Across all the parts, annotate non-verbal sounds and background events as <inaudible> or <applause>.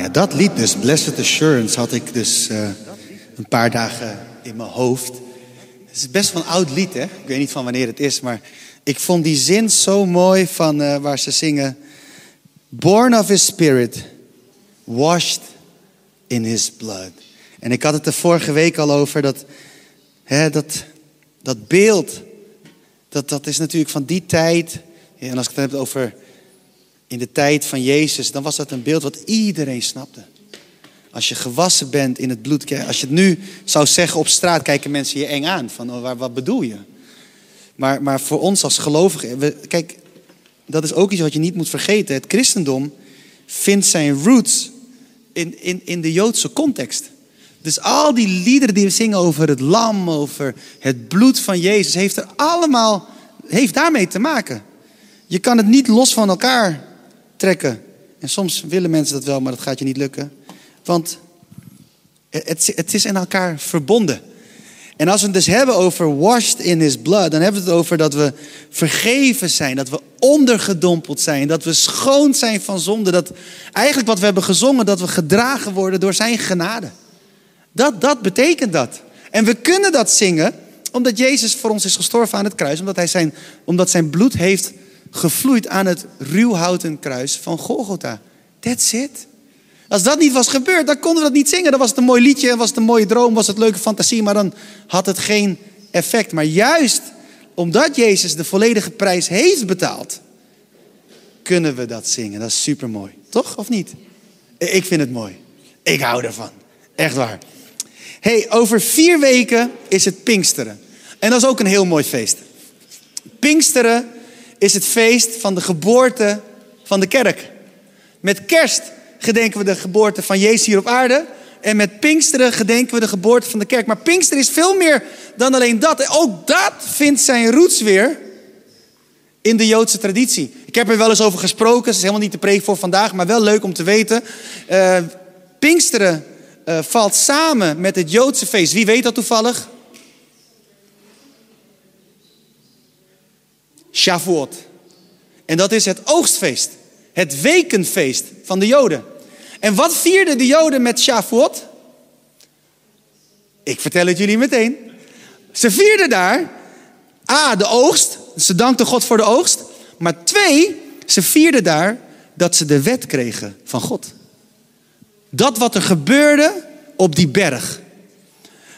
Ja, dat lied dus, Blessed Assurance, had ik dus uh, een paar dagen in mijn hoofd. Het is best wel een oud lied, hè? Ik weet niet van wanneer het is, maar ik vond die zin zo mooi van uh, waar ze zingen. Born of his spirit, washed in his blood. En ik had het er vorige week al over, dat, hè, dat, dat beeld, dat, dat is natuurlijk van die tijd. En als ik het heb over in de tijd van Jezus, dan was dat een beeld wat iedereen snapte. Als je gewassen bent in het bloed, als je het nu zou zeggen op straat, kijken mensen je eng aan. Van oh, wat bedoel je? Maar, maar voor ons als gelovigen, kijk, dat is ook iets wat je niet moet vergeten. Het christendom vindt zijn roots in, in, in de Joodse context. Dus al die liederen die we zingen over het lam, over het bloed van Jezus, heeft er allemaal, heeft daarmee te maken. Je kan het niet los van elkaar trekken. En soms willen mensen dat wel, maar dat gaat je niet lukken. Want het, het is in elkaar verbonden. En als we het dus hebben over washed in his blood, dan hebben we het over dat we vergeven zijn, dat we ondergedompeld zijn, dat we schoon zijn van zonde. Dat eigenlijk wat we hebben gezongen, dat we gedragen worden door zijn genade. Dat, dat betekent dat. En we kunnen dat zingen omdat Jezus voor ons is gestorven aan het kruis, omdat, hij zijn, omdat zijn bloed heeft gevloeid aan het ruwhouten kruis van Golgotha. That's it. Als dat niet was gebeurd, dan konden we dat niet zingen. Dan was het een mooi liedje, was het een mooie droom, was het leuke fantasie, maar dan had het geen effect. Maar juist omdat Jezus de volledige prijs heeft betaald, kunnen we dat zingen. Dat is super mooi, toch? Of niet? Ik vind het mooi. Ik hou ervan. Echt waar. hey, over vier weken is het Pinksteren. En dat is ook een heel mooi feest. Pinksteren is het feest van de geboorte van de kerk. Met kerst gedenken we de geboorte van Jezus hier op aarde. En met Pinksteren gedenken we de geboorte van de kerk. Maar Pinksteren is veel meer dan alleen dat. ook dat vindt zijn roots weer in de Joodse traditie. Ik heb er wel eens over gesproken. Het is helemaal niet de preek voor vandaag, maar wel leuk om te weten. Uh, Pinksteren uh, valt samen met het Joodse feest. Wie weet dat toevallig? Shavuot. En dat is het oogstfeest. Het wekenfeest van de Joden. En wat vierden de Joden met Shavuot? Ik vertel het jullie meteen. Ze vierden daar A, de oogst. Ze dankten God voor de oogst. Maar twee, ze vierden daar dat ze de wet kregen van God. Dat wat er gebeurde op die berg.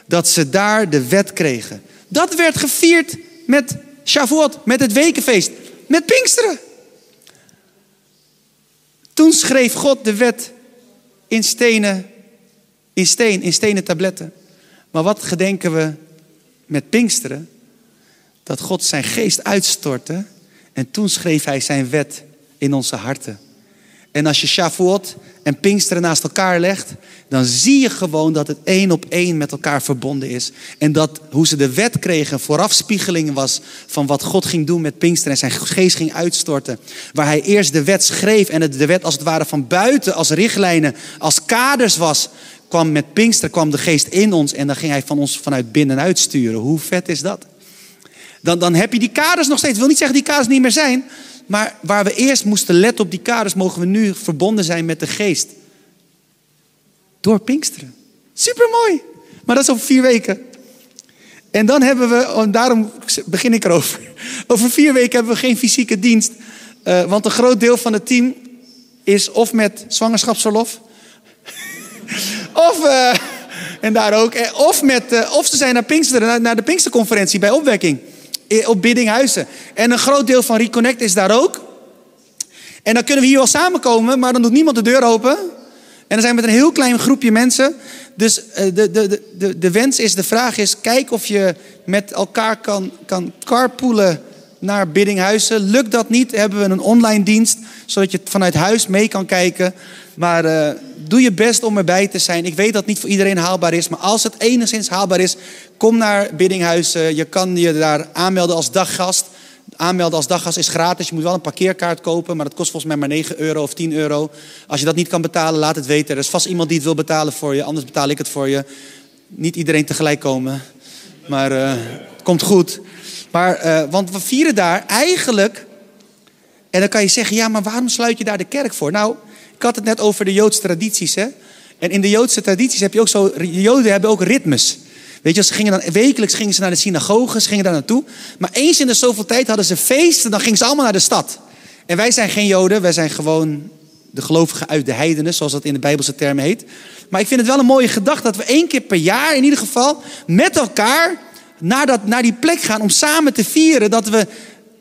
Dat ze daar de wet kregen. Dat werd gevierd met Shavuot, met het wekenfeest, met Pinksteren. Toen schreef God de wet in stenen, in steen, in stenen tabletten. Maar wat gedenken we met Pinksteren? Dat God zijn geest uitstortte en toen schreef hij zijn wet in onze harten. En als je Shavuot en Pinksteren naast elkaar legt, dan zie je gewoon dat het één op één met elkaar verbonden is. En dat hoe ze de wet kregen voorafspiegeling was van wat God ging doen met Pinksteren en zijn geest ging uitstorten. Waar hij eerst de wet schreef en de wet als het ware van buiten als richtlijnen, als kaders was, kwam met Pinksteren kwam de geest in ons en dan ging hij van ons vanuit binnenuit sturen. Hoe vet is dat? Dan, dan heb je die kaders nog steeds. Ik wil niet zeggen die kaders niet meer zijn. Maar waar we eerst moesten letten op die kaders, mogen we nu verbonden zijn met de geest. Door Pinksteren. Supermooi. Maar dat is over vier weken. En dan hebben we, en daarom begin ik erover. <laughs> Over vier weken hebben we geen fysieke dienst. Uh, want een groot deel van het team is of met zwangerschapsverlof. <laughs> of, uh, en daar ook. Eh, of, met, of ze zijn naar Pinksteren, naar de Pinksterconferentie bij opwekking op Biddinghuizen. En een groot deel van Reconnect is daar ook. En dan kunnen we hier wel samenkomen, maar dan doet niemand de deur open. En dan zijn we met een heel klein groepje mensen. Dus de, de, de, de, de wens is, de vraag is, kijk of je met elkaar kan, kan carpoolen naar Biddinghuizen. Lukt dat niet, hebben we een online dienst, zodat je vanuit huis mee kan kijken. Maar uh, doe je best om erbij te zijn. Ik weet dat het niet voor iedereen haalbaar is, maar als het enigszins haalbaar is, kom naar Biddinghuizen. Je kan je daar aanmelden als daggast. Aanmelden als daggast is gratis. Je moet wel een parkeerkaart kopen, maar dat kost volgens mij maar 9 euro of 10 euro. Als je dat niet kan betalen, laat het weten. Er is vast iemand die het wil betalen voor je, anders betaal ik het voor je. Niet iedereen tegelijk komen, maar uh, het komt goed. Maar, want we vieren daar eigenlijk. En dan kan je zeggen, ja, maar waarom sluit je daar de kerk voor? Nou, Ik had het net over de Joodse tradities. Hè? En in de Joodse tradities heb je ook zo. De Joden hebben ook ritmes. Weet je, ze gingen dan, wekelijks gingen ze naar de synagoge, ze gingen daar naartoe. Maar eens in de zoveel tijd hadden ze feesten, dan gingen ze allemaal naar de stad. En wij zijn geen Joden, wij zijn gewoon de gelovigen uit de heidenen, zoals dat in de Bijbelse termen heet. Maar ik vind het wel een mooie gedachte dat we één keer per jaar in ieder geval met elkaar naar, dat, naar die plek gaan om samen te vieren dat we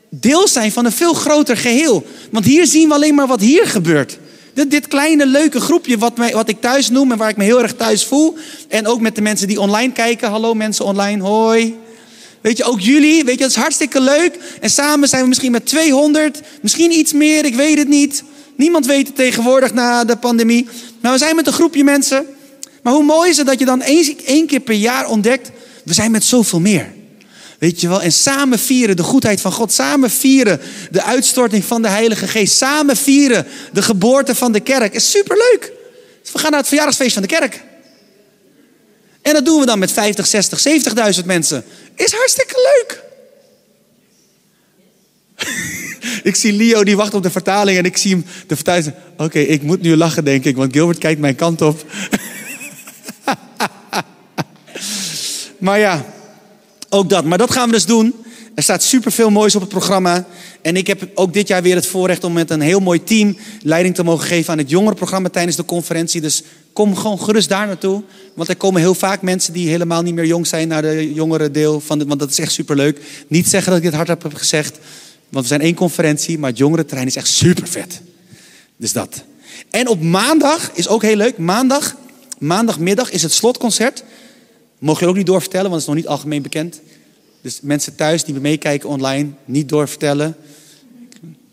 deel zijn van een veel groter geheel. Want hier zien we alleen maar wat hier gebeurt. Dit, kleine leuke groepje wat, mij, wat ik thuis noem en waar ik me heel erg thuis voel. En ook met de mensen die online kijken. Hallo mensen online, hoi. Weet je, ook jullie, weet je, dat is hartstikke leuk. En samen zijn we misschien met 200, misschien iets meer, ik weet het niet. Niemand weet het tegenwoordig na de pandemie. Maar we zijn met een groepje mensen. Maar hoe mooi is het dat je dan één keer per jaar ontdekt, we zijn met zoveel meer. Weet je wel? En samen vieren de goedheid van God. Samen vieren de uitstorting van de Heilige Geest. Samen vieren de geboorte van de kerk. Is superleuk. We gaan naar het verjaardagsfeest van de kerk. En dat doen we dan met 50, 60, 70.000 mensen. Is hartstikke leuk. <laughs> ik zie Leo die wacht op de vertaling en ik zie hem de vertaling. Oké, ik moet nu lachen denk ik, want Gilbert kijkt mijn kant op. <laughs> maar ja, ook dat. Maar dat gaan we dus doen. Er staat superveel moois op het programma. En ik heb ook dit jaar weer het voorrecht om met een heel mooi team leiding te mogen geven aan het jongerenprogramma tijdens de conferentie. Dus kom gewoon gerust daar naartoe. Want er komen heel vaak mensen die helemaal niet meer jong zijn naar de jongere deel van de, Want dat is echt superleuk. Niet zeggen dat ik dit hardop heb gezegd. Want we zijn één conferentie, maar het jongerenterrein is echt super vet. Dus dat. En op maandag is ook heel leuk. Maandag, maandagmiddag is het slotconcert. Mogen je ook niet doorvertellen, want het is nog niet algemeen bekend. Dus mensen thuis die meekijken online, niet doorvertellen.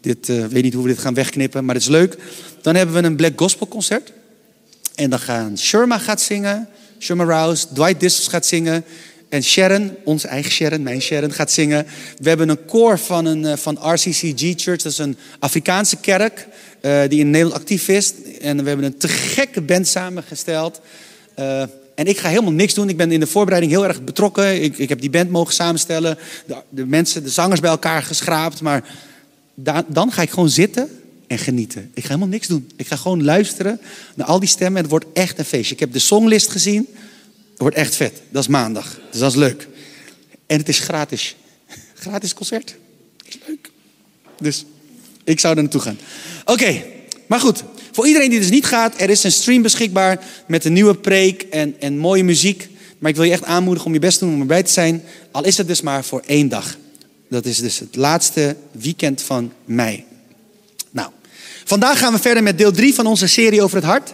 Dit, uh, weet niet hoe we dit gaan wegknippen, maar het is leuk. Dan hebben we een Black Gospel concert. En dan gaan Sherma gaat zingen, Sherma Rouse, Dwight Distles gaat zingen. En Sharon, onze eigen Sharon, mijn Sharon, gaat zingen. We hebben een koor van, een, eh, van RCCG Church, dat is een Afrikaanse kerk uh, die in Nederland actief is. En we hebben een te gekke band samengesteld. En ik ga helemaal niks doen. Ik ben in de voorbereiding heel erg betrokken. Ik, ik heb die band mogen samenstellen. De, de, mensen, de zangers bij elkaar geschraapt. Maar dan ga ik gewoon zitten en genieten. Ik ga helemaal niks doen. Ik ga gewoon luisteren naar al die stemmen. En het wordt echt een feestje. Ik heb de songlist gezien. Het wordt echt vet. Dat is maandag. Dus dat is leuk. En het is gratis. <laughs> Gratis concert. Is leuk. Dus ik zou er naartoe gaan. Oké, maar goed. Voor iedereen die dus niet gaat, er is een stream beschikbaar met een nieuwe preek en, en mooie muziek. Maar ik wil je echt aanmoedigen om je best te doen om erbij te zijn. Al is het dus maar voor één dag. Dat is dus het laatste weekend van mei. Nou, vandaag gaan we verder met deel 3 van onze serie over het hart.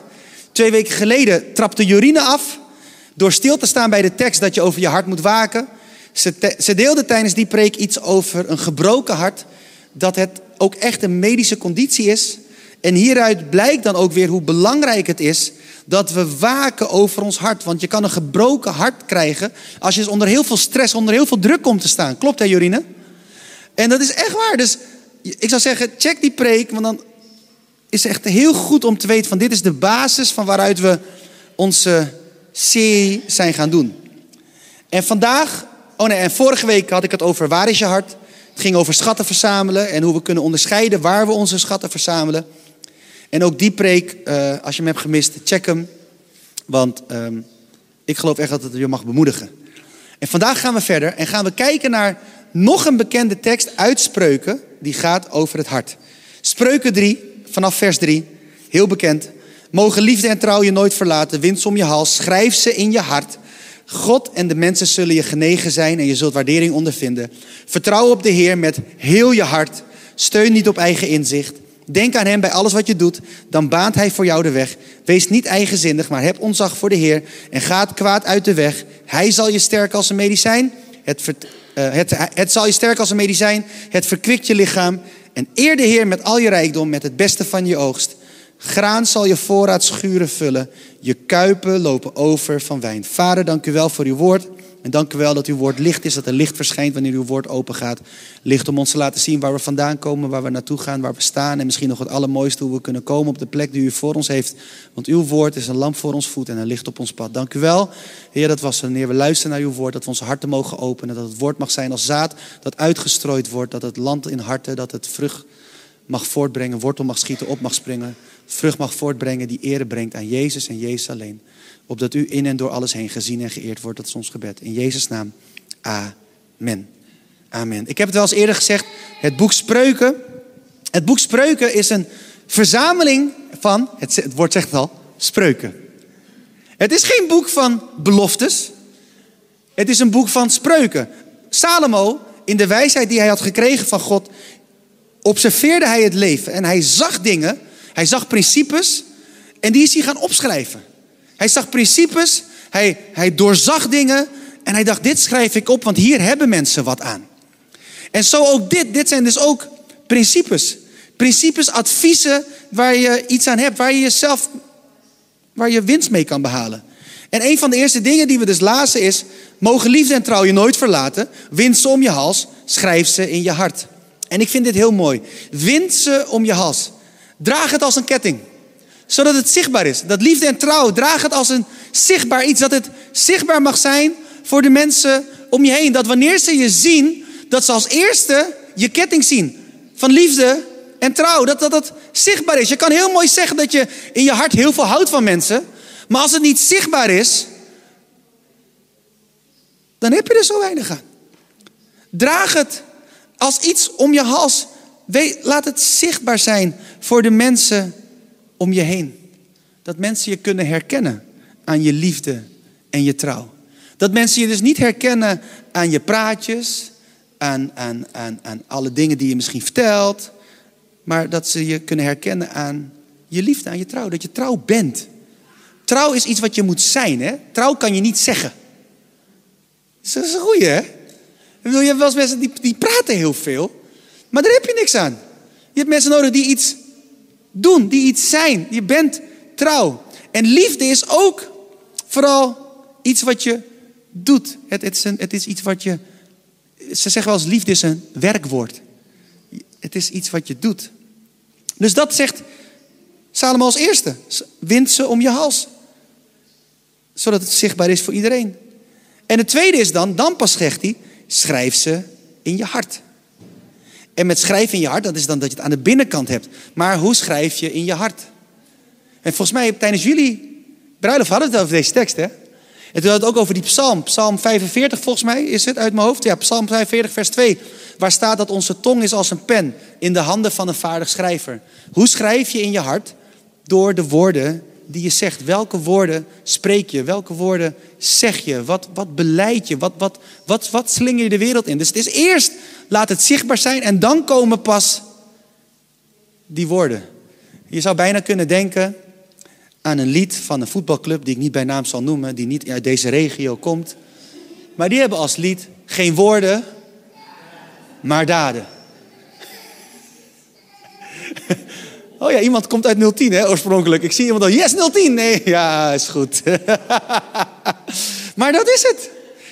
Twee weken geleden trapte Jorine af door stil te staan bij de tekst dat je over je hart moet waken. Ze, ze deelde tijdens die preek iets over een gebroken hart. Dat het ook echt een medische conditie is en hieruit blijkt dan ook weer hoe belangrijk het is dat we waken over ons hart. Want je kan een gebroken hart krijgen als je onder heel veel stress, onder heel veel druk komt te staan. Klopt hè Jorine? En dat is echt waar. Dus ik zou zeggen, check die preek, want dan is het echt heel goed om te weten van dit is de basis van waaruit we onze serie zijn gaan doen. En vandaag, oh nee, en vorige week had ik het over waar is je hart? Het ging over schatten verzamelen en hoe we kunnen onderscheiden waar we onze schatten verzamelen. En ook die preek, uh, als je hem hebt gemist, check hem. Want um, ik geloof echt dat het je mag bemoedigen. En vandaag gaan we verder en gaan we kijken naar nog een bekende tekst uit Spreuken. Die gaat over het hart. Spreuken 3, vanaf vers 3. Heel bekend. Mogen liefde en trouw je nooit verlaten. Wind om je hals. Schrijf ze in je hart. God en de mensen zullen je genegen zijn en je zult waardering ondervinden. Vertrouw op de Heer met heel je hart. Steun niet op eigen inzicht. Denk aan Hem bij alles wat je doet, dan baant Hij voor jou de weg. Wees niet eigenzinnig, maar heb ontzag voor de Heer en ga kwaad uit de weg. Hij zal je sterken als een medicijn. Het, uh, het, het zal je sterken als een medicijn. Het verkwikt je lichaam. En eer de Heer met al je rijkdom, met het beste van je oogst. Graan zal je voorraad schuren vullen. Je kuipen lopen over van wijn. Vader, dank u wel voor uw woord. En dank u wel dat uw woord licht is, dat er licht verschijnt wanneer uw woord open gaat. Licht om ons te laten zien waar we vandaan komen, waar we naartoe gaan, waar we staan. En misschien nog het allermooiste hoe we kunnen komen op de plek die u voor ons heeft. Want uw woord is een lamp voor ons voet en een licht op ons pad. Dank u wel, Heer, dat was wanneer we luisteren naar uw woord, dat we onze harten mogen openen. Dat het woord mag zijn als zaad dat uitgestrooid wordt. Dat het land in harten, dat het vrucht mag voortbrengen, wortel mag schieten, op mag springen. Vrucht mag voortbrengen die ere brengt aan Jezus en Jezus alleen. Opdat u in en door alles heen gezien en geëerd wordt. Dat ons gebed. In Jezus' naam. Amen. Amen. Ik heb het wel eens eerder gezegd. Het boek Spreuken. Het boek Spreuken is een verzameling van, het, het woord zegt het al, spreuken. Het is geen boek van beloftes. Het is een boek van spreuken. Salomo, in de wijsheid die hij had gekregen van God, observeerde hij het leven. En hij zag dingen, hij zag principes. En die is hij gaan opschrijven. Hij zag principes, hij, hij doorzag dingen. En hij dacht, dit schrijf ik op, want hier hebben mensen wat aan. En zo ook dit. Dit zijn dus ook principes. Principes, adviezen waar je iets aan hebt, waar je jezelf, waar je winst mee kan behalen. En een van de eerste dingen die we dus lazen is, mogen liefde en trouw je nooit verlaten. Wind ze om je hals, schrijf ze in je hart. En ik vind dit heel mooi. Wind ze om je hals. Draag het als een ketting. Zodat het zichtbaar is. Dat liefde en trouw, draag het als een zichtbaar iets. Dat het zichtbaar mag zijn voor de mensen om je heen. Dat wanneer ze je zien, dat ze als eerste je ketting zien. Van liefde en trouw. Dat, dat dat zichtbaar is. Je kan heel mooi zeggen dat je in je hart heel veel houdt van mensen. Maar als het niet zichtbaar is, dan heb je er zo weinig aan. Draag het als iets om je hals. Laat het zichtbaar zijn voor de mensen om je heen. Dat mensen je kunnen herkennen aan je liefde en je trouw. Dat mensen je dus niet herkennen aan je praatjes, aan, aan, aan, alle dingen die je misschien vertelt, maar dat ze je kunnen herkennen aan je liefde, aan je trouw. Dat je trouw bent. Trouw is iets wat je moet zijn. Hè? Trouw kan je niet zeggen. Dat is een goeie, hè? Je hebt wel eens mensen die, die praten heel veel, maar daar heb je niks aan. Je hebt mensen nodig die iets doen, die iets zijn. Je bent trouw. En liefde is ook vooral iets wat je doet. Het, het, is, iets wat je. Ze zeggen wel eens: liefde is een werkwoord. Het is iets wat je doet. Dus dat zegt Salomo als eerste. Wind ze om je hals. Zodat het zichtbaar is voor iedereen. En het tweede is dan, dan pas zegt hij, schrijf ze in je hart. En met schrijven in je hart, dat is dan dat je het aan de binnenkant hebt. Maar hoe schrijf je in je hart? En volgens mij tijdens jullie bruiloft hadden we het over deze tekst, hè? En toen had het ook over die psalm. Psalm 45 volgens mij is het uit mijn hoofd. Ja, psalm 45 vers 2. Waar staat dat onze tong is als een pen in de handen van een vaardig schrijver. Hoe schrijf je in je hart? Door de woorden die je zegt. Welke woorden spreek je? Welke woorden zeg je? Wat, wat beleid je? Wat, wat, wat, wat slinger je de wereld in? Dus het is eerst laat het zichtbaar zijn en dan komen pas die woorden. Je zou bijna kunnen denken aan een lied van een voetbalclub die ik niet bij naam zal noemen, die niet uit deze regio komt. Maar die hebben als lied geen woorden, maar daden. <laughs> Oh ja, iemand komt uit 010 hè, oorspronkelijk. Ik zie iemand al, yes 010. Nee, ja, is goed. <laughs> maar dat is het.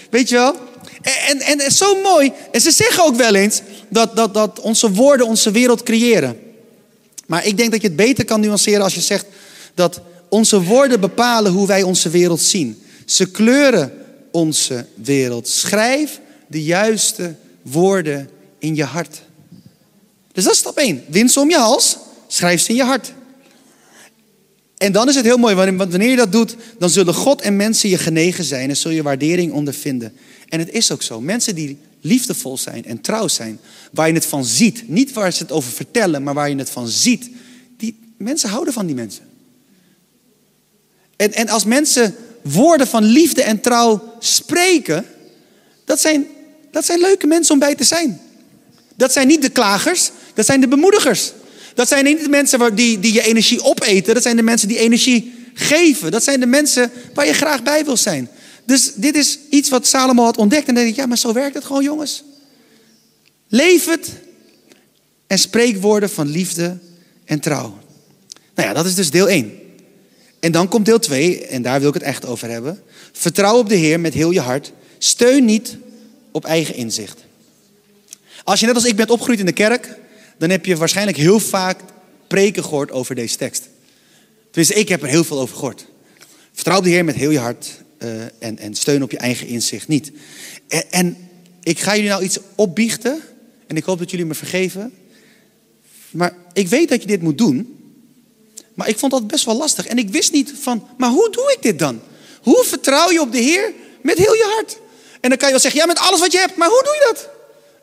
Weet je wel? En, en, en zo mooi. En ze zeggen ook wel eens dat, dat, dat onze woorden onze wereld creëren. Maar ik denk dat je het beter kan nuanceren als je zegt dat onze woorden bepalen hoe wij onze wereld zien. Ze kleuren onze wereld. Schrijf de juiste woorden in je hart. Dus dat is stap 1. Winst om je hals, schrijf ze in je hart. En dan is het heel mooi, want wanneer je dat doet, dan zullen God en mensen je genegen zijn en zul je waardering ondervinden. En het is ook zo. Mensen die liefdevol zijn en trouw zijn, waar je het van ziet, niet waar ze het over vertellen, maar waar je het van ziet, die mensen houden van die mensen. En, en als mensen woorden van liefde en trouw spreken, dat zijn, dat zijn leuke mensen om bij te zijn. Dat zijn niet de klagers, dat zijn de bemoedigers. Dat zijn niet de mensen die, die je energie opeten, dat zijn de mensen die energie geven. Dat zijn de mensen waar je graag bij wil zijn. Dus dit is iets wat Salomo had ontdekt. En dan denk ik, ja, maar zo werkt het gewoon, jongens. Leef het en spreek woorden van liefde en trouw. Nou ja, dat is dus deel 1. En dan komt deel 2, en daar wil ik het echt over hebben. Vertrouw op de Heer met heel je hart. Steun niet op eigen inzicht. Als je net als ik bent opgegroeid in de kerk, dan heb je waarschijnlijk heel vaak preken gehoord over deze tekst. Dus ik heb er heel veel over gehoord. Vertrouw de Heer met heel je hart uh, en, en steun op je eigen inzicht niet. En, en ik ga jullie nou iets opbiechten en ik hoop dat jullie me vergeven. Maar ik weet dat je dit moet doen, Maar ik vond dat best wel lastig. En ik wist niet van, maar hoe doe ik dit dan? Hoe vertrouw je op de Heer met heel je hart? En dan kan je wel zeggen, ja, met alles wat je hebt. Maar hoe doe je dat?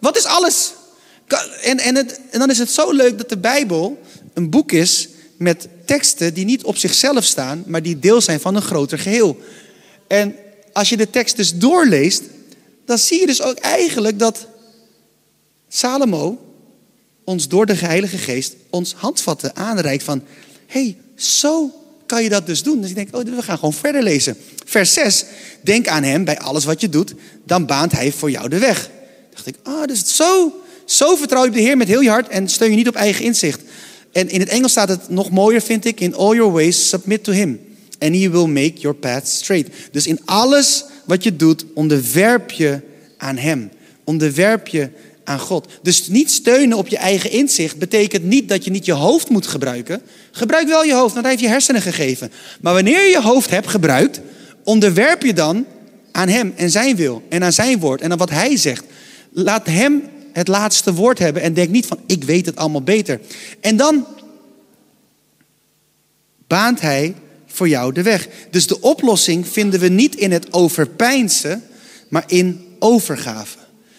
Wat is alles? En, en, en dan is het zo leuk dat de Bijbel een boek is met teksten die niet op zichzelf staan, maar die deel zijn van een groter geheel. En als je de tekst dus doorleest, dan zie je dus ook eigenlijk dat Salomo ons door de Heilige Geest ons handvatten aanreikt van, hey, zo kan je dat dus doen. Dus ik denk, oh, we gaan gewoon verder lezen. Vers 6, denk aan hem bij alles wat je doet, dan baant hij voor jou de weg. dacht ik, ah, oh, dus zo, zo vertrouw je op de Heer met heel je hart en steun je niet op eigen inzicht. En in het Engels staat het nog mooier, vind ik, in all your ways submit to him. And he will make your path straight. Dus in alles wat je doet, onderwerp je aan hem. Onderwerp je aan God. Dus niet steunen op je eigen inzicht betekent niet dat je niet je hoofd moet gebruiken. Gebruik wel je hoofd, want hij heeft je hersenen gegeven. Maar wanneer je je hoofd hebt gebruikt, onderwerp je dan aan hem en zijn wil en aan zijn woord en aan wat hij zegt. Laat hem het laatste woord hebben en denk niet van ik weet het allemaal beter. En dan baant hij voor jou de weg. Dus de oplossing vinden we niet in het overpijnsen, maar in overgave.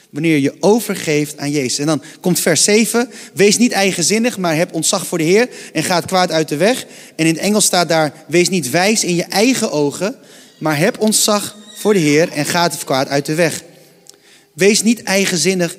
Wanneer je overgeeft aan Jezus. En dan komt vers 7. Wees niet eigenzinnig, maar heb ontzag voor de Heer en ga het kwaad uit de weg. En in het Engels staat daar, wees niet wijs in je eigen ogen, maar heb ontzag voor de Heer en ga het kwaad uit de weg. Wees niet eigenzinnig,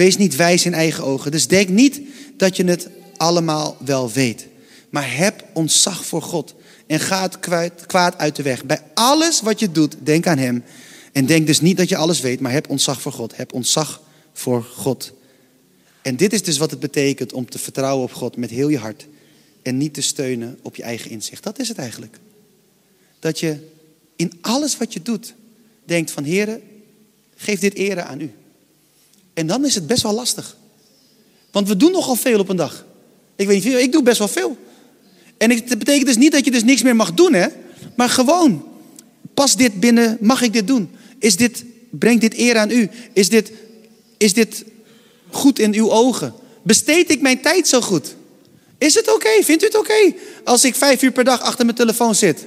wees niet wijs in eigen ogen. Dus denk niet dat je het allemaal wel weet. Maar heb ontzag voor God en ga het kwaad uit de weg. Bij alles wat je doet, denk aan Hem en denk dus niet dat je alles weet, maar heb ontzag voor God. Heb ontzag voor God. En dit is dus wat het betekent om te vertrouwen op God met heel je hart. En niet te steunen op je eigen inzicht. Dat is het eigenlijk. Dat je in alles wat je doet denkt van Heere, geef dit ere aan u. En dan is het best wel lastig. Want we doen nogal veel op een dag. Ik weet niet, ik doe best wel veel. En het betekent dus niet dat je dus niks meer mag doen, hè? Maar gewoon, pas dit binnen, mag ik dit doen? Is dit, brengt dit eer aan u? Is dit, is dit goed in uw ogen? Besteed ik mijn tijd zo goed? Is het oké? Vindt u het oké als ik vijf uur per dag achter mijn telefoon zit?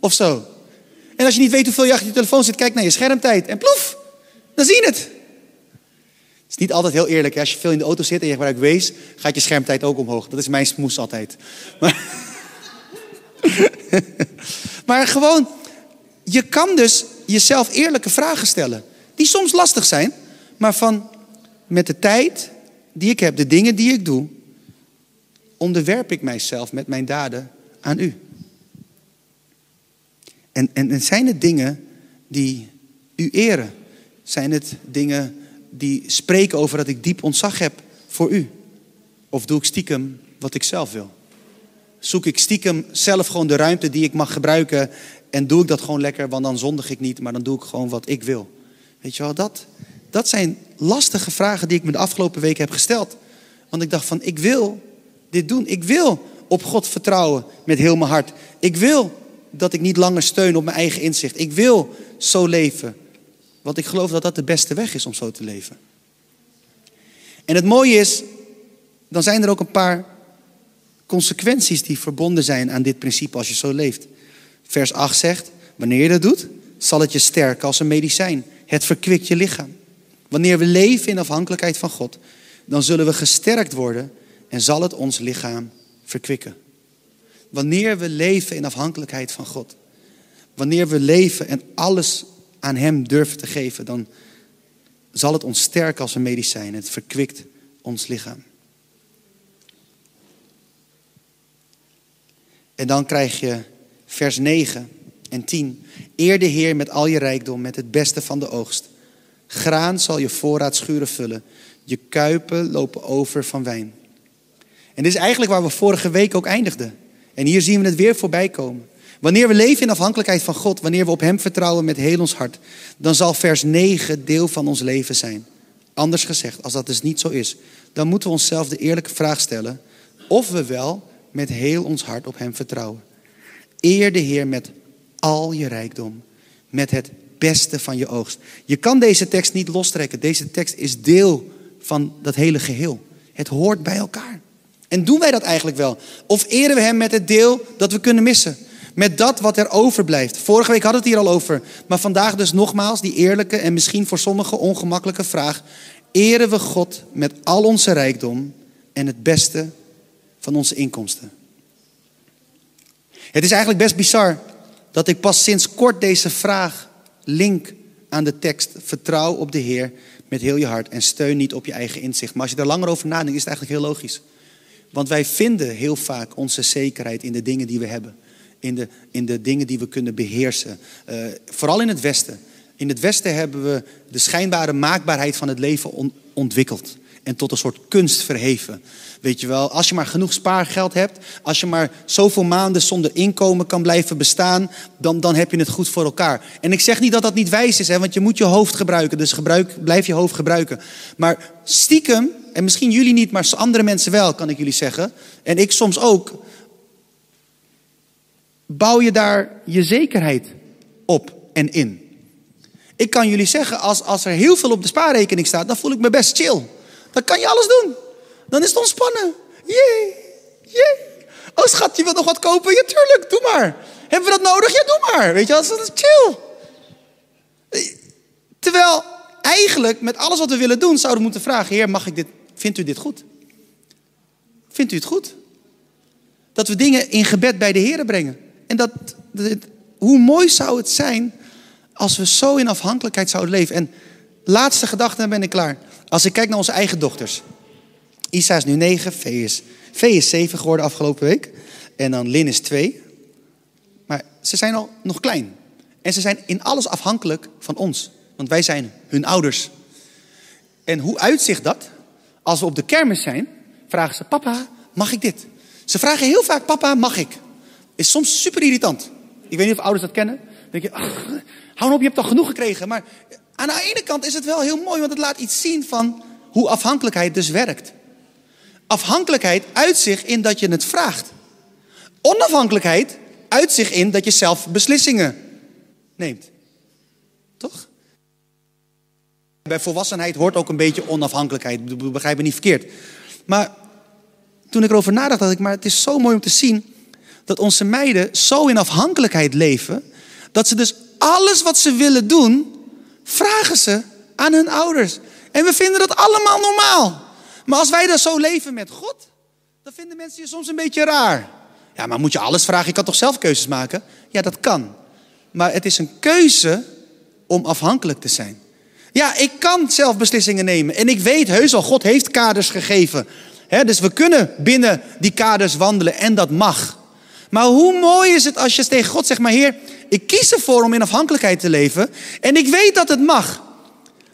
Of zo. En als je niet weet hoeveel je achter je telefoon zit, kijk naar je schermtijd en ploef, dan zie je het. Is niet altijd heel eerlijk. Als je veel in de auto zit en je gebruikt Waze, gaat je schermtijd ook omhoog. Dat is mijn smoes altijd. Maar, <laughs> maar gewoon, je kan dus jezelf eerlijke vragen stellen. Die soms lastig zijn, maar van met de tijd die ik heb, de dingen die ik doe, onderwerp ik mijzelf met mijn daden aan u. En, en, en zijn het dingen die u eren? Zijn het dingen die spreken over dat ik diep ontzag heb voor u? Of doe ik stiekem wat ik zelf wil? Zoek ik stiekem zelf gewoon de ruimte die ik mag gebruiken en doe ik dat gewoon lekker, want dan zondig ik niet, maar dan doe ik gewoon wat ik wil. Weet je wel, dat, dat zijn lastige vragen die ik me de afgelopen weken heb gesteld. Want ik dacht van, ik wil dit doen. Ik wil op God vertrouwen met heel mijn hart. Ik wil dat ik niet langer steun op mijn eigen inzicht. Ik wil zo leven. Want ik geloof dat dat de beste weg is om zo te leven. En het mooie is, dan zijn er ook een paar consequenties die verbonden zijn aan dit principe als je zo leeft. Vers 8 zegt, wanneer je dat doet, zal het je sterken als een medicijn. Het verkwikt je lichaam. Wanneer we leven in afhankelijkheid van God, dan zullen we gesterkt worden en zal het ons lichaam verkwikken. Wanneer we leven in afhankelijkheid van God, wanneer we leven en alles aan Hem durven te geven, dan zal het ons sterken als een medicijn. Het verkwikt ons lichaam. En dan krijg je vers 9 en 10. Eer de Heer met al je rijkdom, met het beste van de oogst. Graan zal je voorraadschuren vullen. Je kuipen lopen over van wijn. En dit is eigenlijk waar we vorige week ook eindigden. En hier zien we het weer voorbij komen. Wanneer we leven in afhankelijkheid van God, wanneer we op Hem vertrouwen met heel ons hart, dan zal vers 9 deel van ons leven zijn. Anders gezegd, als dat dus niet zo is, dan moeten we onszelf de eerlijke vraag stellen of we wel met heel ons hart op Hem vertrouwen. Eer de Heer met al je rijkdom, met het beste van je oogst. Je kan deze tekst niet lostrekken. Deze tekst is deel van dat hele geheel. Het hoort bij elkaar. En doen wij dat eigenlijk wel? Of eren we Hem met het deel dat we kunnen missen? Met dat wat er overblijft. Vorige week we het hier al over. Maar vandaag dus nogmaals die eerlijke en misschien voor sommigen ongemakkelijke vraag. Eren we God met al onze rijkdom en het beste van onze inkomsten? Het is eigenlijk best bizar dat ik pas sinds kort deze vraag link aan de tekst. Vertrouw op de Heer met heel je hart en steun niet op je eigen inzicht. Maar als je er langer over nadenkt, is het eigenlijk heel logisch. Want wij vinden heel vaak onze zekerheid in de dingen die we hebben. In de, in de dingen die we kunnen beheersen. Uh, vooral in het Westen. In het Westen hebben we de schijnbare maakbaarheid van het leven on, ontwikkeld. En tot een soort kunst verheven. Weet je wel, als je maar genoeg spaargeld hebt, als je maar zoveel maanden zonder inkomen kan blijven bestaan, dan, dan heb je het goed voor elkaar. En ik zeg niet dat dat niet wijs is, hè, want je moet je hoofd gebruiken. Dus gebruik, blijf je hoofd gebruiken. Maar stiekem, en misschien jullie niet, maar andere mensen wel, kan ik jullie zeggen. En ik soms ook. Bouw je daar je zekerheid op en in. Ik kan jullie zeggen, als, als er heel veel op de spaarrekening staat, dan voel ik me best chill. Dan kan je alles doen. Dan is het ontspannen. Jee, jee. Oh schat, je wilt nog wat kopen? Ja, tuurlijk, doe maar. Hebben we dat nodig? Ja, doe maar. Weet je, dat is chill. Terwijl eigenlijk met alles wat we willen doen, zouden we moeten vragen: Heer, mag ik dit? Vindt u dit goed? Vindt u het goed? Dat we dingen in gebed bij de Heer brengen. En dat, dat, hoe mooi zou het zijn als we zo in afhankelijkheid zouden leven. En laatste gedachte, dan ben ik klaar. Als ik kijk naar onze eigen dochters. Isa is nu 9, V is, v is 7 geworden afgelopen week. En dan Lin is 2. Maar ze zijn al nog klein. En ze zijn in alles afhankelijk van ons. Want wij zijn hun ouders. En hoe uitzicht dat? Als we op de kermis zijn, vragen ze: Papa, mag ik dit? Ze vragen heel vaak: Papa, mag ik? Is soms super irritant. Ik weet niet of ouders dat kennen. Dan denk je: hou op, je hebt toch genoeg gekregen. Maar aan de ene kant is het wel heel mooi, want het laat iets zien van hoe afhankelijkheid dus werkt. Afhankelijkheid uitzicht in dat je het vraagt. Onafhankelijkheid uitzicht in dat je zelf beslissingen neemt. Toch? Bij volwassenheid hoort ook een beetje onafhankelijkheid. Begrijp me niet verkeerd. Maar toen ik erover nadacht, dacht ik, maar het is zo mooi om te zien dat onze meiden zo in afhankelijkheid leven, dat ze dus alles wat ze willen doen, vragen ze aan hun ouders. En we vinden dat allemaal normaal. Maar als wij dan zo leven met God, dan vinden mensen je soms een beetje raar. Ja, maar moet je alles vragen? Je kan toch zelf keuzes maken? Ja, dat kan. Maar het is een keuze om afhankelijk te zijn. Ja, ik kan zelf beslissingen nemen. En ik weet heus al, God heeft kaders gegeven. dus we kunnen binnen die kaders wandelen en dat mag. Maar hoe mooi is het als je tegen God zegt, maar Heer, ik kies ervoor om in afhankelijkheid te leven. En ik weet dat het mag.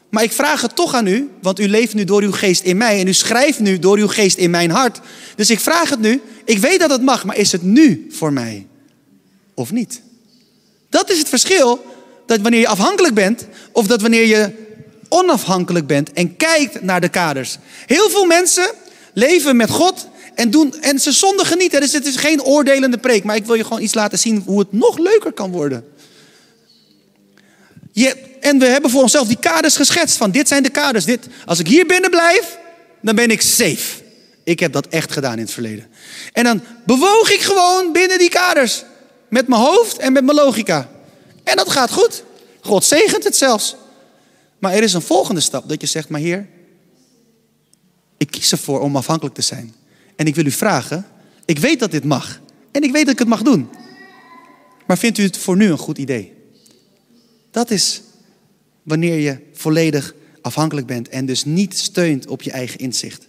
Maar ik vraag het toch aan u, want u leeft nu door uw geest in mij en u schrijft nu door uw geest in mijn hart. Dus ik vraag het nu. Ik weet dat het mag, maar is het nu voor mij of niet? Dat is het verschil dat wanneer je afhankelijk bent of dat wanneer je onafhankelijk bent en kijkt naar de kaders. Heel veel mensen leven met God en, doen, en ze zondigen niet. Dus het is geen oordelende preek, maar ik wil je gewoon iets laten zien hoe het nog leuker kan worden. Je, en we hebben voor onszelf die kaders geschetst van dit zijn de kaders. Dit, als ik hier binnen blijf, dan ben ik safe. Ik heb dat echt gedaan in het verleden. En dan bewoog ik gewoon binnen die kaders. Met mijn hoofd en met mijn logica. En dat gaat goed. God zegent het zelfs. Maar er is een volgende stap dat je zegt, maar heer, ik kies ervoor om afhankelijk te zijn. En ik wil u vragen, ik weet dat dit mag. En ik weet dat ik het mag doen. Maar vindt u het voor nu een goed idee? Dat is wanneer je volledig afhankelijk bent en dus niet steunt op je eigen inzicht.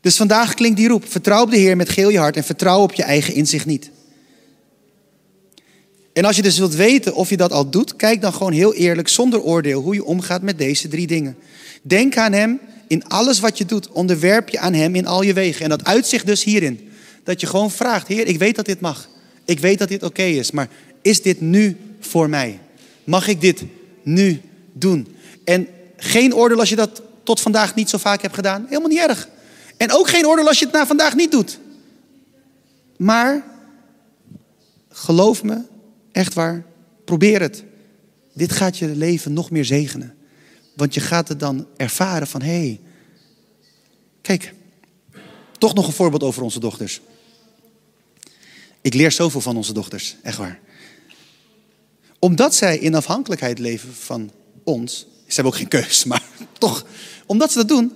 Dus vandaag klinkt die roep: vertrouw op de Heer met geel je hart en vertrouw op je eigen inzicht niet. En als je dus wilt weten of je dat al doet, kijk dan gewoon heel eerlijk, zonder oordeel, hoe je omgaat met deze drie dingen. Denk aan Hem in alles wat je doet. Onderwerp je aan Hem in al je wegen. En dat uitzicht dus hierin. Dat je gewoon vraagt, Heer, ik weet dat dit mag. Ik weet dat dit oké is, maar is dit nu voor mij? Mag ik dit nu doen? En geen oordeel als je dat tot vandaag niet zo vaak hebt gedaan. Helemaal niet erg. En ook geen oordeel als je het na vandaag niet doet. Maar geloof me, echt waar, probeer het. Dit gaat je leven nog meer zegenen. Want je gaat het dan ervaren van hé, hey, Kijk, toch nog een voorbeeld over onze dochters. Ik leer zoveel van onze dochters, echt waar. Omdat zij in afhankelijkheid leven van ons. Ze hebben ook geen keus, maar <laughs> toch. Omdat ze dat doen,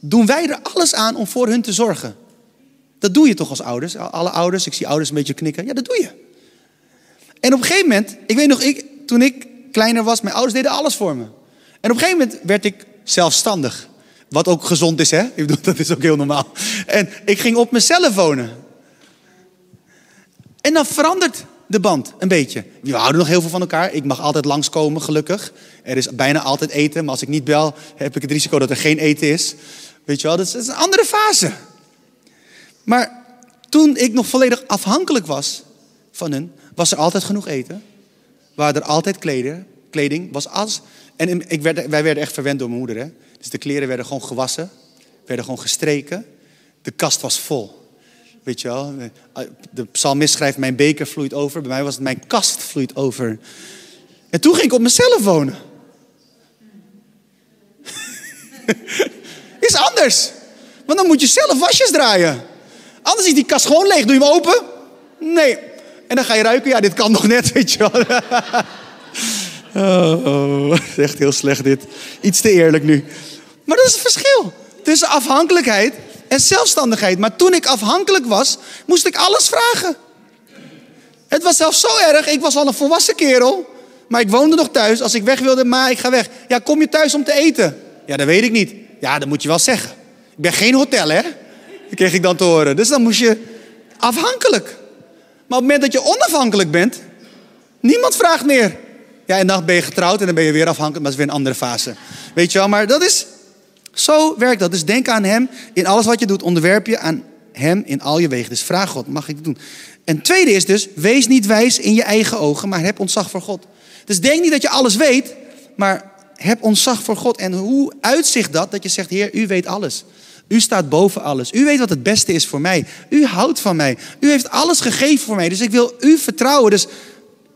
doen wij er alles aan om voor hun te zorgen. Dat doe je toch als ouders? Alle ouders, ik zie ouders een beetje knikken. Ja, dat doe je. En op een gegeven moment, ik weet nog, ik, toen ik kleiner was, mijn ouders deden alles voor me. En op een gegeven moment werd ik zelfstandig. Wat ook gezond is, hè? <laughs> Ik bedoel, dat is ook heel normaal. En ik ging op mezelf wonen. En dan verandert de band een beetje. We houden nog heel veel van elkaar. Ik mag altijd langskomen, gelukkig. Er is bijna altijd eten, maar als ik niet bel, heb ik het risico dat er geen eten is. Weet je wel, dat is, een andere fase. Maar toen ik nog volledig afhankelijk was van hun, was er altijd genoeg eten. Waren er altijd kleding, kleding was alles. En ik werd, wij werden echt verwend door mijn moeder. Hè? Dus de kleren werden gewoon gewassen, werden gewoon gestreken. De kast was vol. Weet je wel, de psalmist schrijft: Mijn beker vloeit over. Bij mij was het: Mijn kast vloeit over. En toen ging ik op mezelf wonen. <laughs> is anders. Want dan moet je zelf wasjes draaien. Anders is die kast gewoon leeg. Doe je hem open? Nee. En dan ga je ruiken. Ja, dit kan nog net, weet je wel. <laughs> oh, <laughs> oh, echt heel slecht dit. Iets te eerlijk nu. Maar dat is het verschil. Tussen afhankelijkheid en zelfstandigheid. Maar toen ik afhankelijk was, moest ik alles vragen. Het was zelfs zo erg. Ik was al een volwassen kerel. Maar ik woonde nog thuis. Als ik weg wilde, maar ik ga weg. Ja, kom je thuis om te eten? Ja, dat weet ik niet. Ja, dat moet je wel zeggen. Ik ben geen hotel, hè? Dat kreeg ik dan te horen. Dus dan moest je afhankelijk. Maar op het moment dat je onafhankelijk bent, niemand vraagt meer. Ja, en dan ben je getrouwd en dan ben je weer afhankelijk, maar dat is weer een andere fase. Weet je wel, maar dat is, zo werkt dat. Dus denk aan Hem in alles wat je doet. Onderwerp je aan Hem in al je wegen. Dus vraag God, mag ik het doen? En tweede is dus, wees niet wijs in je eigen ogen, maar heb ontzag voor God. Dus denk niet dat je alles weet, maar heb ontzag voor God. En hoe uitzicht dat? Dat je zegt, Heer, u weet alles. U staat boven alles. U weet wat het beste is voor mij. U houdt van mij. U heeft alles gegeven voor mij. Dus ik wil u vertrouwen. Dus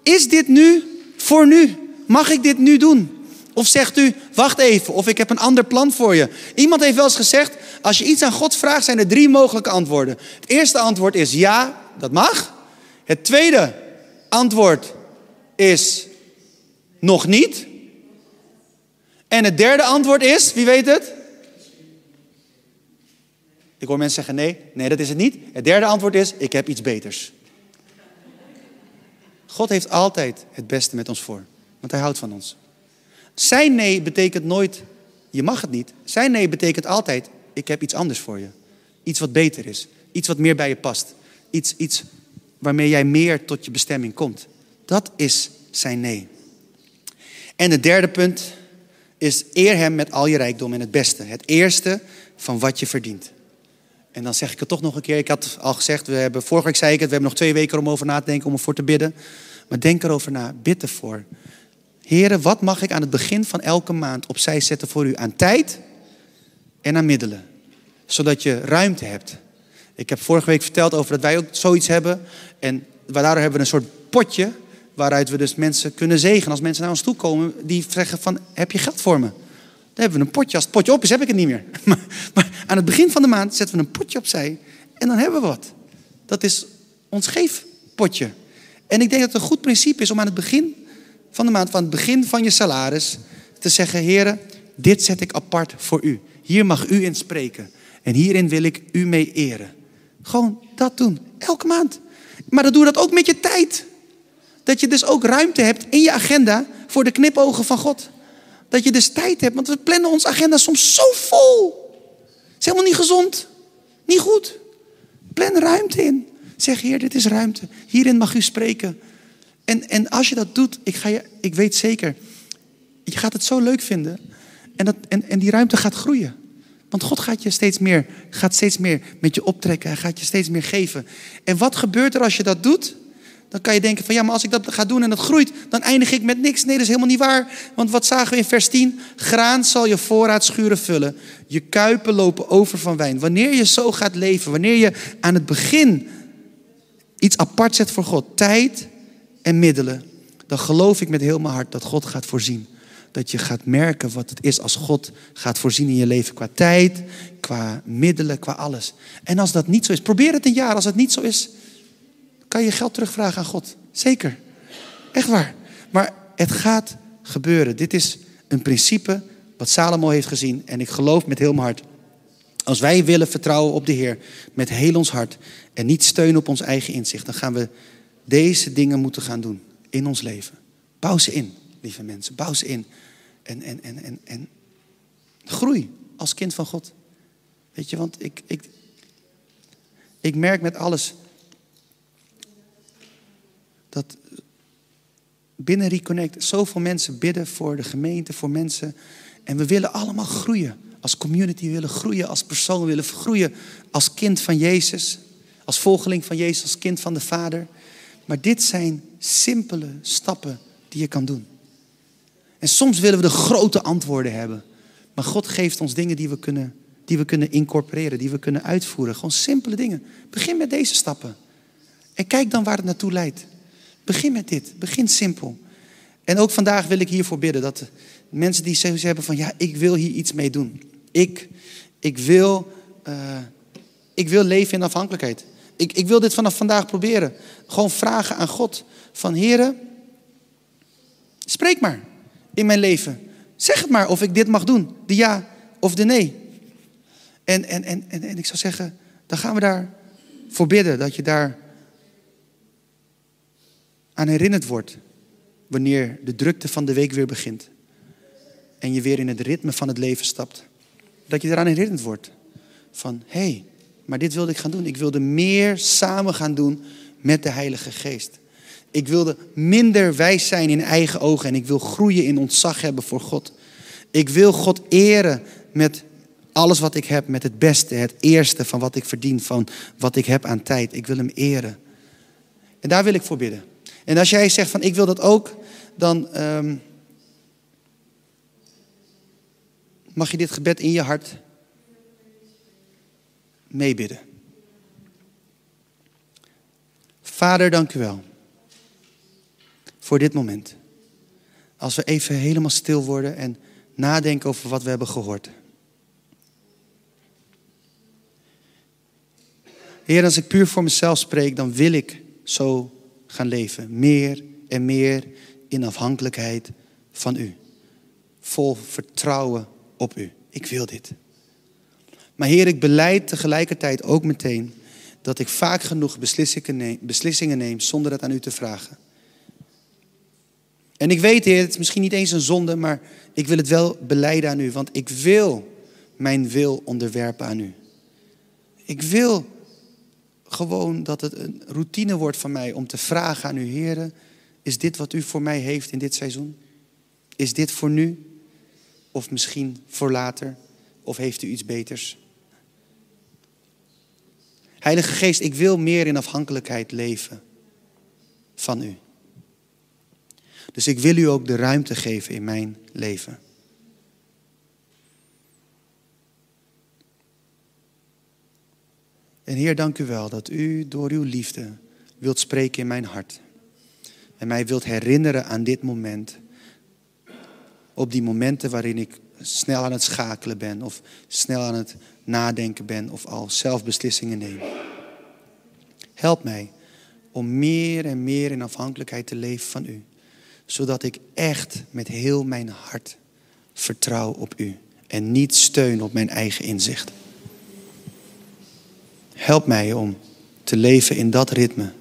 is dit nu voor nu? Mag ik dit nu doen? Of zegt u, wacht even, of ik heb een ander plan voor je. Iemand heeft wel eens gezegd, als je iets aan God vraagt, zijn er drie mogelijke antwoorden. Het eerste antwoord is ja, dat mag. Het tweede antwoord is nog niet. En het derde antwoord is, wie weet het? Ik hoor mensen zeggen nee, nee dat is het niet. Het derde antwoord is, ik heb iets beters. God heeft altijd het beste met ons voor, want hij houdt van ons. Zijn nee betekent nooit, je mag het niet. Zijn nee betekent altijd, ik heb iets anders voor je. Iets wat beter is. Iets wat meer bij je past. Iets, iets waarmee jij meer tot je bestemming komt. Dat is zijn nee. En het derde punt is eer hem met al je rijkdom en het beste. Het eerste van wat je verdient. En dan zeg ik het toch nog een keer. Ik had al gezegd, we hebben, vorige week zei ik het, we hebben nog twee weken om over na te denken, om ervoor te bidden. Maar denk erover na, bid ervoor. Heren, wat mag ik aan het begin van elke maand opzij zetten voor u aan tijd en aan middelen? Zodat je ruimte hebt. Ik heb vorige week verteld over dat wij ook zoiets hebben. En daardoor hebben we een soort potje waaruit we dus mensen kunnen zegenen. Als mensen naar ons toe komen die zeggen van, heb je geld voor me? Hebben we een potje. Als het potje op is, heb ik het niet meer. <laughs> Maar, maar aan het begin van de maand zetten we een potje opzij. En dan hebben we wat. Dat is ons geefpotje. En ik denk dat het een goed principe is om aan het begin van de maand, van het begin van je salaris, te zeggen: Heren, dit zet ik apart voor u. Hier mag u in spreken. En hierin wil ik u mee eren. Gewoon dat doen. Elke maand. Maar dan doe dat ook met je tijd. Dat je dus ook ruimte hebt in je agenda voor de knipogen van God. Dat je dus tijd hebt, want we plannen onze agenda soms zo vol. Het is helemaal niet gezond. Niet goed. Plan ruimte in. Zeg, Heer, dit is ruimte. Hierin mag u spreken. En, en als je dat doet, ik, ga je, ik weet zeker, je gaat het zo leuk vinden. En, dat, en, en die ruimte gaat groeien. Want God gaat je steeds meer, gaat steeds meer met je optrekken. Hij gaat je steeds meer geven. En wat gebeurt er als je dat doet? Dan kan je denken van ja, maar als ik dat ga doen en dat groeit, dan eindig ik met niks. Nee, dat is helemaal niet waar. Want wat zagen we in vers 10? Graan zal je voorraadschuren vullen. Je kuipen lopen over van wijn. Wanneer je zo gaat leven, wanneer je aan het begin iets apart zet voor God, tijd en middelen, dan geloof ik met heel mijn hart dat God gaat voorzien. dat je gaat merken wat het is als God gaat voorzien in je leven qua tijd, qua middelen, qua alles. En als dat niet zo is, probeer het een jaar. Als het niet zo is, kan je geld terugvragen aan God. Zeker. Echt waar. Maar het gaat gebeuren. Dit is een principe wat Salomo heeft gezien. En ik geloof met heel mijn hart. Als wij willen vertrouwen op de Heer met heel ons hart en niet steunen op ons eigen inzicht, dan gaan we deze dingen moeten gaan doen in ons leven. Bouw ze in, lieve mensen. Bouw ze in. En, en, en, en, en groei als kind van God. Weet je, want ik, ik, ik merk met alles dat binnen Reconnect zoveel mensen bidden voor de gemeente, voor mensen. En we willen allemaal groeien. Als community willen groeien, als persoon willen groeien. Als kind van Jezus, als volgeling van Jezus, als kind van de Vader. Maar dit zijn simpele stappen die je kan doen. En soms willen we de grote antwoorden hebben. Maar God geeft ons dingen die we kunnen, die we kunnen incorporeren, die we kunnen uitvoeren. Gewoon simpele dingen. Begin met deze stappen. En kijk dan waar het naartoe leidt. Begin met dit. Begin simpel. En ook vandaag wil ik hiervoor bidden dat mensen die zoiets hebben van ja, ik wil hier iets mee doen. Ik, ik, wil, uh, ik wil leven in afhankelijkheid. Ik, ik wil dit vanaf vandaag proberen. Gewoon vragen aan God van heren, spreek maar in mijn leven. Zeg het maar of ik dit mag doen, de ja of de nee. En, en, en, en, en ik zou zeggen, dan gaan we daar voor bidden dat je daar aan herinnerd wordt wanneer de drukte van de week weer begint. En je weer in het ritme van het leven stapt. Dat je eraan herinnerd wordt van hé, hey, maar dit wilde ik gaan doen. Ik wilde meer samen gaan doen met de Heilige Geest. Ik wilde minder wijs zijn in eigen ogen en ik wil groeien in ontzag hebben voor God. Ik wil God eren met alles wat ik heb, met het beste, het eerste van wat ik verdien, van wat ik heb aan tijd. Ik wil Hem eren. En daar wil ik voor bidden. En als jij zegt van ik wil dat ook, dan ehm, mag je dit gebed in je hart meebidden. Vader, dank u wel voor dit moment. Als we even helemaal stil worden en nadenken over wat we hebben gehoord. Heer, als ik puur voor mezelf spreek, dan wil ik zo gaan leven. Meer en meer in afhankelijkheid van u. Vol vertrouwen op u. Ik wil dit. Maar Heer, ik beleid tegelijkertijd ook meteen dat ik vaak genoeg beslissingen neem, beslissingen neem zonder het aan u te vragen. En ik weet, Heer, het is misschien niet eens een zonde, maar ik wil het wel beleiden aan u, want ik wil mijn wil onderwerpen aan u. Ik wil gewoon dat het een routine wordt van mij om te vragen aan u, Heer, is dit wat u voor mij heeft in dit seizoen? Is dit voor nu? Of misschien voor later? Of heeft u iets beters? Heilige Geest, ik wil meer in afhankelijkheid leven van u. Dus ik wil u ook de ruimte geven in mijn leven. En Heer, dank u wel dat u door uw liefde wilt spreken in mijn hart. En mij wilt herinneren aan dit moment. Op die momenten waarin ik snel aan het schakelen ben of snel aan het nadenken ben of al zelf beslissingen neem. Help mij om meer en meer in afhankelijkheid te leven van u. Zodat ik echt met heel mijn hart vertrouw op u en niet steun op mijn eigen inzicht. Help mij om te leven in dat ritme.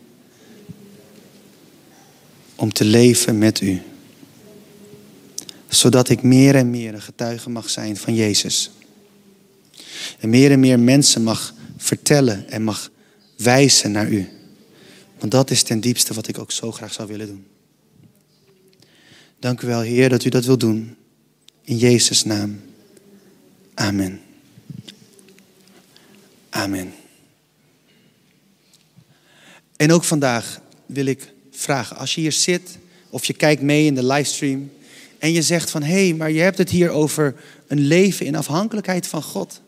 Om te leven met u. Zodat ik meer en meer een getuige mag zijn van Jezus. En meer en meer mensen mag vertellen en mag wijzen naar u. Want dat is ten diepste wat ik ook zo graag zou willen doen. Dank u wel, Heer, dat u dat wilt doen. In Jezus' naam. Amen. Amen. En ook vandaag wil ik vragen, als je hier zit of je kijkt mee in de livestream en je zegt van hé, hey, maar je hebt het hier over een leven in afhankelijkheid van God.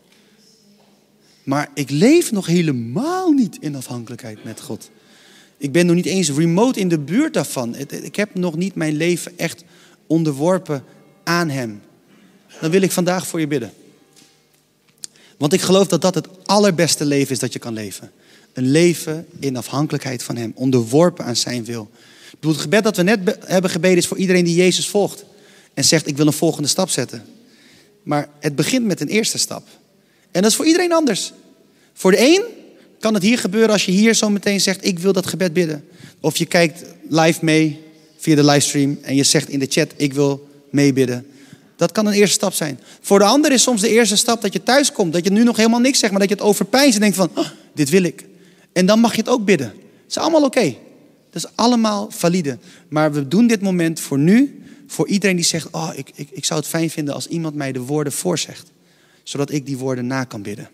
Maar ik leef nog helemaal niet in afhankelijkheid met God. Ik ben nog niet eens remote in de buurt daarvan. Ik heb nog niet mijn leven echt onderworpen aan Hem, dan wil ik vandaag voor je bidden. Want ik geloof dat dat het allerbeste leven is dat je kan leven. Een leven in afhankelijkheid van Hem, onderworpen aan Zijn wil. Het gebed dat we net hebben gebeden is voor iedereen die Jezus volgt. En zegt, ik wil een volgende stap zetten. Maar het begint met een eerste stap. En dat is voor iedereen anders. Voor de een kan het hier gebeuren als je hier zo meteen zegt, ik wil dat gebed bidden. Of je kijkt live mee via de livestream en je zegt in de chat, ik wil meebidden. Dat kan een eerste stap zijn. Voor de ander is soms de eerste stap dat je thuis komt. Dat je nu nog helemaal niks zegt, maar dat je het overpijnt en denkt van, oh, dit wil ik. En dan mag je het ook bidden. Het is allemaal oké. Dat is allemaal valide. Maar we doen dit moment voor nu, voor iedereen die zegt, oh, ik, ik, ik zou het fijn vinden als iemand mij de woorden voorzegt. Zodat ik die woorden na kan bidden.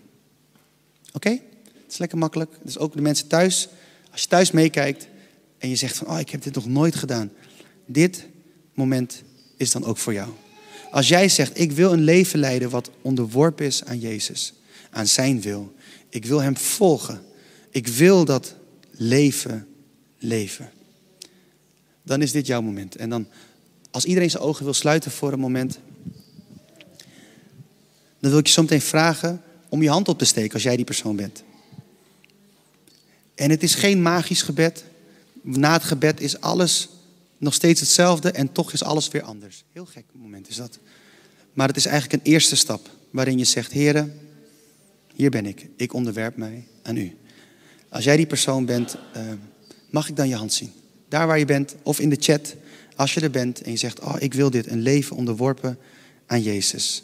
Oké? Het is lekker makkelijk. Dus ook de mensen thuis. Als je thuis meekijkt en je zegt van, oh, ik heb dit nog nooit gedaan. Dit moment is dan ook voor jou. Als jij zegt, ik wil een leven leiden wat onderworpen is aan Jezus, aan zijn wil. Ik wil hem volgen. Ik wil dat leven leven. Dan is dit jouw moment. En dan, als iedereen zijn ogen wil sluiten voor een moment, dan wil ik je zo meteen vragen om je hand op te steken als jij die persoon bent. En het is geen magisch gebed. Na het gebed is alles nog steeds hetzelfde en toch is alles weer anders. Heel gek moment is dat. Maar het is eigenlijk een eerste stap waarin je zegt, Heren, hier ben ik. Ik onderwerp mij aan u. Als jij die persoon bent, uh, mag ik dan je hand zien? Daar waar je bent of in de chat, als je er bent en je zegt, oh, ik wil dit, een leven onderworpen aan Jezus.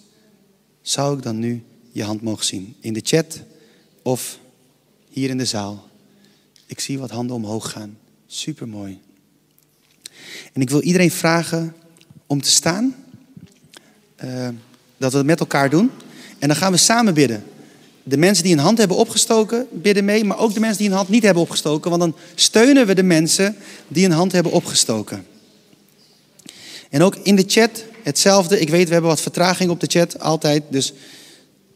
Zou ik dan nu je hand mogen zien? In de chat of hier in de zaal. Ik zie wat handen omhoog gaan. Super mooi. En ik wil iedereen vragen om te staan. Uh, dat we het met elkaar doen. En dan gaan we samen bidden. De mensen die een hand hebben opgestoken, bidden mee. Maar ook de mensen die een hand niet hebben opgestoken. Want dan steunen we de mensen die een hand hebben opgestoken. En ook in de chat hetzelfde. Ik weet, we hebben wat vertraging op de chat, altijd. Dus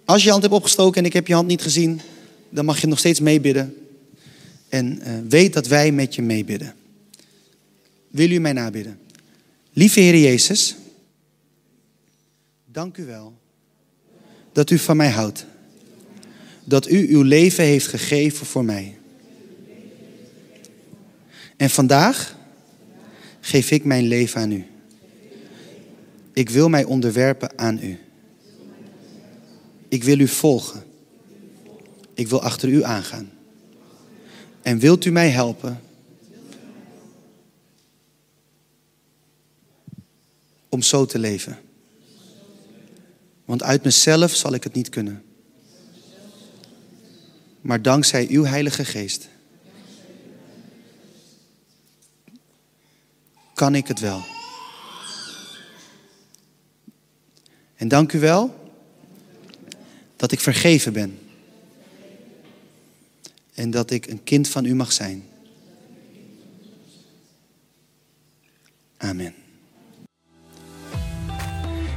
als je hand hebt opgestoken en ik heb je hand niet gezien, dan mag je nog steeds meebidden. En uh, weet dat wij met je meebidden. Wil u mij nabidden? Lieve Heer Jezus, dank u wel dat u van mij houdt. Dat u uw leven heeft gegeven voor mij. En vandaag geef ik mijn leven aan u. Ik wil mij onderwerpen aan u. Ik wil u volgen. Ik wil achter u aangaan. En wilt u mij helpen om zo te leven? Want uit mezelf zal ik het niet kunnen. Maar dankzij uw Heilige Geest kan ik het wel. En dank u wel dat ik vergeven ben. En dat ik een kind van u mag zijn. Amen.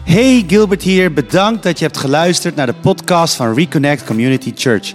Hey Gilbert hier, bedankt dat je hebt geluisterd naar de podcast van Reconnect Community Church.